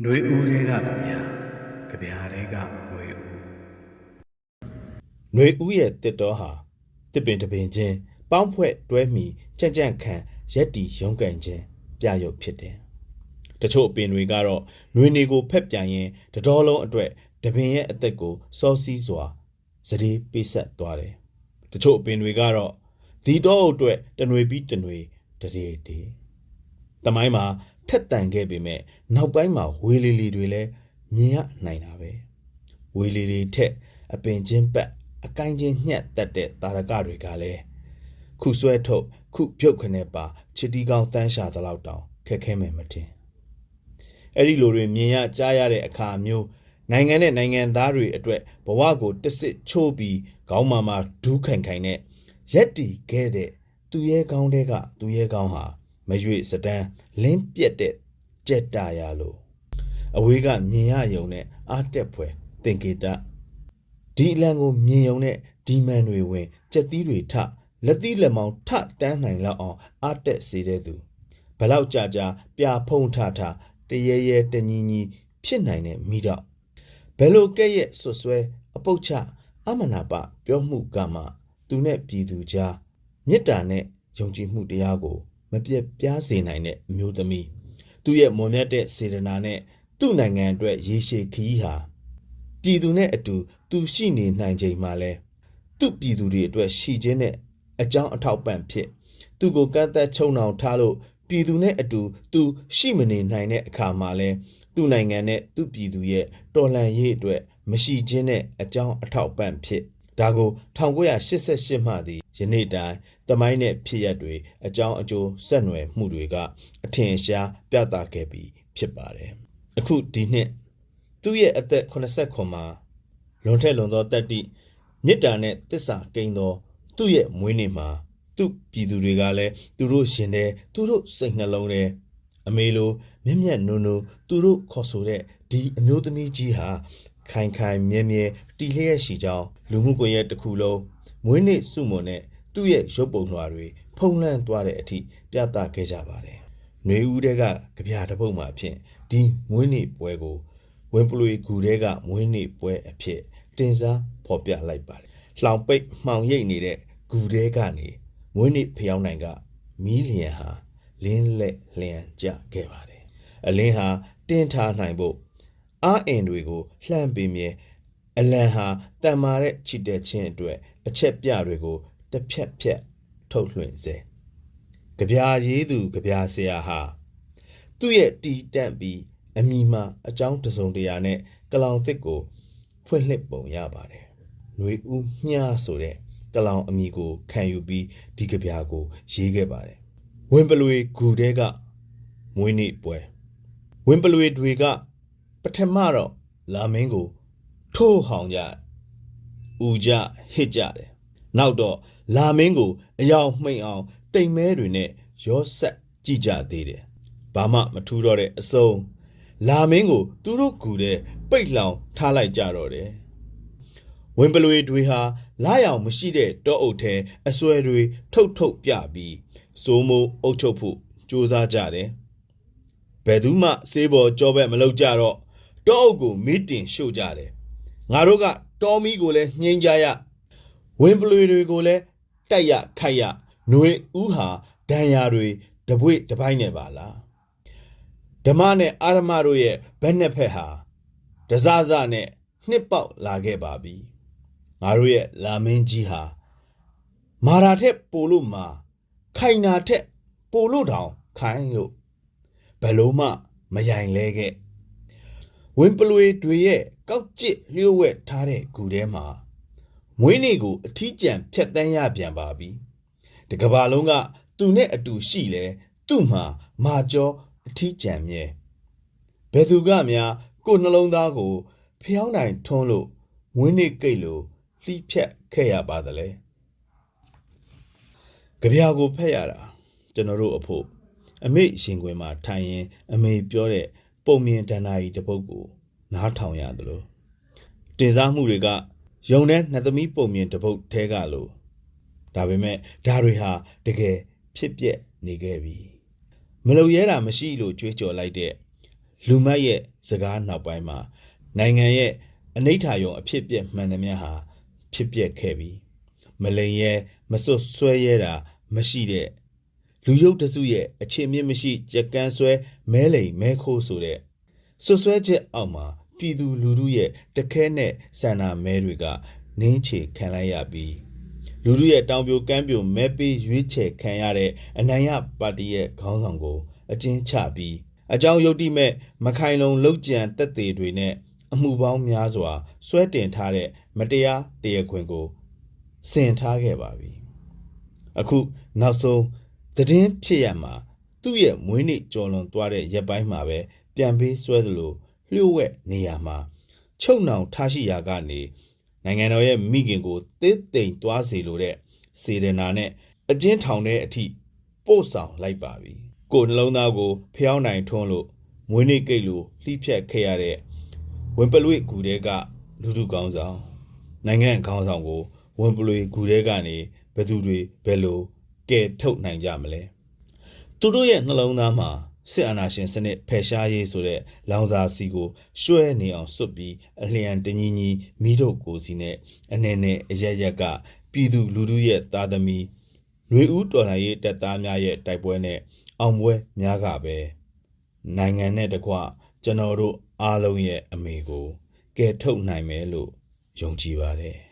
ຫນွေဦးတွေကကြဗျာကြဗျာတွေကຫນွေဦး ຫນွေဦးရဲ့တစ်တော်ဟာတစ်ပင်တစ်ပင်ချင်းပေါင်းဖွဲ့တွဲမိကြံ့ကြံ့ခံရက်တီရုံးကန်ခြင်းပြရုပ်ဖြစ်တယ်။တချို့အပင်တွေကတော့ຫນွေနေကိုဖက်ပြန်ရင်တတော်လုံးအတွက်တပင်ရဲ့အသက်ကိုစောစီးစွာစတေးပိဆက်သွားတယ်။တချို့အပင်တွေကတော့ဒီတော့အတွက်တနွေပြီးတနွေတရေတေ။တမိုင်းမှာ ထက်တန်ခဲ့ပေမဲ့နောက်ပိုင်းမှာဝေလီလီတွေလည်းမြင်ရနိုင်တာပဲ။ဝေလီလီထက်အပင်ချင်းပတ်အကိုင်းချင်းညှက်တက်တဲ့တာရကတွေကလည်းခုဆွဲထုတ်ခုပြုတ်ခနဲ့ပါချစ်တီကောင်းတန်းရှာသလောက်တောင်ခက်ခဲမယ်မတင်အဲ့ဒီလိုတွေမြင်ရကြားရတဲ့အခါမျိုးနိုင်ငံနဲ့နိုင်ငံသားတွေအတွက်ဘဝကိုတစ်စစ်ချိုးပြီးခေါင်းမာမာဒူးခိုင်ခိုင်နဲ့ရက်တီခဲ့တဲ့သူရဲကောင်းတဲ့ကသူရဲကောင်းဟာ မရွေစတန်းလင်းပြက်တဲ့ကြက်တာရလို့အဝေးကမြင်ရယုံနဲ့အားတက်ဖွယ်သင်္ကေတဒီအလံကိုမြင်ုံနဲ့ဒီမန်တွေဝင်ကြက်သီးတွေထလက်သီးလက်မောင်းထတန်းနိုင်လောက်အောင်အတက်စေတဲ့သူဘလောက်ကြာကြာပြဖုံးထထတရေရဲတညီညီဖြစ်နိုင်တဲ့မိတော့ဘယ်လိုကဲ့ရဲ့ဆွဆွဲအပုတ်ချအမနာပပြောမှုကမှသူနဲ့ပြည်သူကြားမေတ္တာနဲ့ယုံကြည်မှုတရားကို မပြတ်ပြားစေနိုင်တဲ့အမျိုးသမီးသူရဲ့မွန်မြတ်တဲ့စေတနာနဲ့သူ့နိုင်ငံအတွက်ရေရှည်ခရီးဟာပြည်သူနဲ့အတူသူရှိနေနိုင်ချိန်မှာလဲသူ့ပြည်သူတွေအတွက်ရှိခြင်းနဲ့အကြောင်းအထောက်ပံ့ဖြစ်သူကိုကန့်သက်ချုံနှောင်ထားလို့ပြည်သူနဲ့အတူသူရှိမနေနိုင်တဲ့အခါမှာလဲသူ့နိုင်ငံနဲ့သူ့ပြည်သူရဲ့တော်လှန်ရေးအတွက်မရှိခြင်းနဲ့အကြောင်းအထောက်ပံ့ဖြစ်ဒါကို1988မှသည်ယနေ့တိုင် တမိုင်းနဲ့ဖြစ်ရက်တွေအကြောင်းအကျိုးဆက်နွယ်မှုတွေကအထင်ရှားပြသခဲ့ပြီးဖြစ်ပါတယ်အခုဒီနှစ်သူ့ရဲ့အသက်89မှာလွန်ထက်လွန်သောတက်တိမေတ္တာနဲ့တစ္ဆာကိန်းသောသူ့ရဲ့မွေးနေ့မှာသူ့ပြည်သူတွေကလည်းသူတို့ရှင်တဲ့သူတို့စိတ်နှလုံးထဲအမေလိုမြက်မြက်နုံနုံသူတို့ခေါ်ဆိုတဲ့ဒီအမျိုးသမီးကြီးဟာခိုင်ခိုင်မြဲမြဲတီလျက်ရှိကြောင်းလူမှုကွန်ရက်တစ်ခုလုံးမွေးနေ့စုမွန်နဲ့ သူ့ရဲ့ရုပ်ပုံလွှာတွေဖုံးလန်းသွားတဲ့အထိပြသခဲ့ကြပါတယ်။ຫນွေဦးတဲ့ကကြပြတစ်ပုတ်မှာဖြင့်ဒီမွေးနေ့ပွဲကိုဝင်ပလွေဂူတဲကမွေးနေ့ပွဲအဖြစ်တင်စားဖော်ပြလိုက်ပါတယ်။လှောင်ပိတ်မှောင်ရိပ်နေတဲ့ဂူတဲကနေမွေးနေ့ဖျောင်းနိုင်ကမီးလျံဟာလင်းလက်လျံကျခဲ့ပါတယ်။အလင်းဟာတင်းထားနိုင်ဖို့အားအင်တွေကိုလှမ်းပေးမြဲအလံဟာတန်မာတဲ့ချစ်တဲ့ချင်းအတွက်အချက်ပြတွေကို တစ်ဖြက်ဖြက်ထုတ်လွှင့်စေ။ကြပြာရေးသူကြပြာဆရာဟာသူ့ရဲ့တီးတန့်ပြီးအမိမှအကြောင်းတစုံတရာနဲ့ကလောင်သစ်ကိုဖွင့်လှစ်ပုံရပါတယ်။ຫນွေဦးမြားဆိုတဲ့ကလောင်အမိကိုခံယူပြီးဒီကဗျာကိုရေးခဲ့ပါတယ်။ဝင်ပလွေဂူတဲကမွေးနေ့ပွဲဝင်ပလွေတွေကပထမတော့လာမင်းကိုထိုးဟောင်ကြ။ဦးကြဟစ်ကြတယ်။ နောက်တော့လာမင်းကိုအယောင်မှိန်အောင် တိမ်မဲတွေနဲ့ရောဆက်ကြည့်ကြသေးတယ်။ဘာမှမထူးတော့တဲ့အစုံလာမင်းကို သူတို့ကူတဲ့ပိတ်လောင်ထားလိုက်ကြတော့တယ်။ဝင်ပလွေတွေဟာလာရောင်မရှိတဲ့တောအုပ်ထဲအစွဲတွေထုတ်ထုတ်ပြပြီးစိုးမိုးအုပ်ချုပ်ဖို့ကြိုးစားကြတယ်။ဘယ်သူမှစေးပေါ်ကြောဘက်မလုပ်ကြတော့တောအုပ်ကိုမီးတင်ရှို့ကြတယ်။ငါတို့ကတောမီးကိုလည်းညှင်းကြရ ဝင်ပလွေတွေကိုလည်းတိုက်ရခိုက်ရຫນွေဥဟာဒဏ်ရာတွေတပွေတပိုင်းနဲ့ပါလားဓမ္မနဲ့အာရမတို့ရဲ့ဘက်နှစ်ဖက်ဟာဒဇဇနဲ့နှစ်ပေါက်လာခဲ့ပါပြီငါတို့ရဲ့လာမင်းကြီးဟာမာရာထက်ပိုလို့မာခိုင်နာထက်ပိုလို့တောင်ခိုင်လို့ဘယ်လို့မှမယိုင်လဲခဲ့ဝင်းပလွေတွေရဲ့ကောက်ကျစ်လျှို့ဝှက်ထားတဲ့ဂူထဲမှာ မွေးနေ့ကိုအထီးကျန်ဖြတ်တန်းရပြန်ပါပြီတကဘာလုံးကသူနဲ့အတူရှိလဲသူ့မှာမာကျော်အထီးကျန်မြဲဘယ်သူကများကိုယ်နှလုံးသားကိုဖျောင်းနိုင်ထွန်းလို့မွေးနေ့ကိတ်လို့လှိဖြက်ခဲ့ရပါသလဲကြပြာကိုဖက်ရတာကျွန်တော်တို့အဖို့အမေရှင်ခွင်မှာထိုင်ရင် အမေပြောတဲ့ပုံမြင်တဏ္ဍာကြီးတစ်ပုဒ်ကိုနားထောင်ရတယ်လို့တင်စားမှုတွေက ယုံတဲ့နှစ်သမီးပုံမြင်တစ်ပုဒ်ထဲကလို့ဒါပေမဲ့ဒါတွေဟာတကယ်ဖြစ်ပျက်နေခဲ့ပြီမလုံရဲတာမရှိလို့ကြွေးကြော်လိုက်တဲ့လူမတ်ရဲ့စကားနောက်ပိုင်းမှာနိုင်ငံရဲ့အနိဋ္ဌာယုံအဖြစ်ပြက်မှန်သမျှဟာဖြစ်ပျက်ခဲ့ပြီမလိန်ရဲမစွတ်ဆွဲရဲတာမရှိတဲ့လူယုတ်တစုရဲ့အခြေမြင့်မရှိကြက်ကန်းဆွဲမဲလိန်မဲခိုးဆိုတဲ့ဆွတ်ဆွဲချက်အောက်မှာ ပြည်သူလူထုရဲ့တခဲနဲ့ဆန္ဒမဲတွေကနင်းချေခံလိုက်ရပြီးလူထုရဲ့တောင်ပြိုကမ်းပြိုမဲပေးရွေးချယ်ခံရတဲ့အနိုင်ရပါတီရဲ့ခေါင်းဆောင်ကိုအကျဉ်းချပြီးအကြောင်းယုတ်တိမဲ့မခိုင်လုံလောက်ကြံတက်သေးတွေနဲ့အမှုပေါင်းများစွာဆွဲတင်ထားတဲ့မတရားတရားခွင်ကိုစင်ထားခဲ့ပါပြီအခုနောက်ဆုံးသတင်းဖြစ်ရမှာသူ့ရဲ့မွေးနေ့ကြော်လွန်သွားတဲ့ရက်ပိုင်းမှာပဲပြန်ပေးဆွဲသလို လျှို့ဝှက်နေရမှာချုပ်နှောင်ထားရှိရာကနေနိုင်ငံတော်ရဲ့မိခင်ကိုသေးသိမ်သွားစေလိုတဲ့စေရနာနဲ့အကျဉ်းထောင်တဲ့အထိပို့ဆောင်လိုက်ပါပြီကိုယ်နှလုံးသားကိုဖျောင်းနိုင်ထွန်းလို့မွေးနေ့ကိတ်လိုလှိဖြတ်ခဲ့ရတဲ့ဝင်ပလွေကူတဲကလူလူကောင်းဆောင်နိုင်ငံခေါင်းဆောင်ကိုဝင်ပလွေကူတဲကနေဘယ်သူတွေဘယ်လိုကဲထုတ်နိုင်ကြမလဲသူတို့ရဲ့နှလုံးသားမှာ စစ်အာဏာရှင်စနစ်ဖယ်ရှားရေးဆိုတဲ့လောင်စာစီကိုရွှဲနေအောင်စွတ်ပြီးအလျံတညီညီမိတို့ကိုစီနဲ့အနေနဲ့အရရက်ကပြည်သူလူထုရဲ့သားသမီးຫນွေဦးတော်လှန်ရေးတပ်သားများရဲ့တိုက်ပွဲနဲ့အောင်ပွဲများကပဲနိုင်ငံနဲ့တကွကျွန်တော်တို့အားလုံးရဲ့အမေကိုကယ်ထုတ်နိုင်မယ်လို့ယုံကြည်ပါတယ်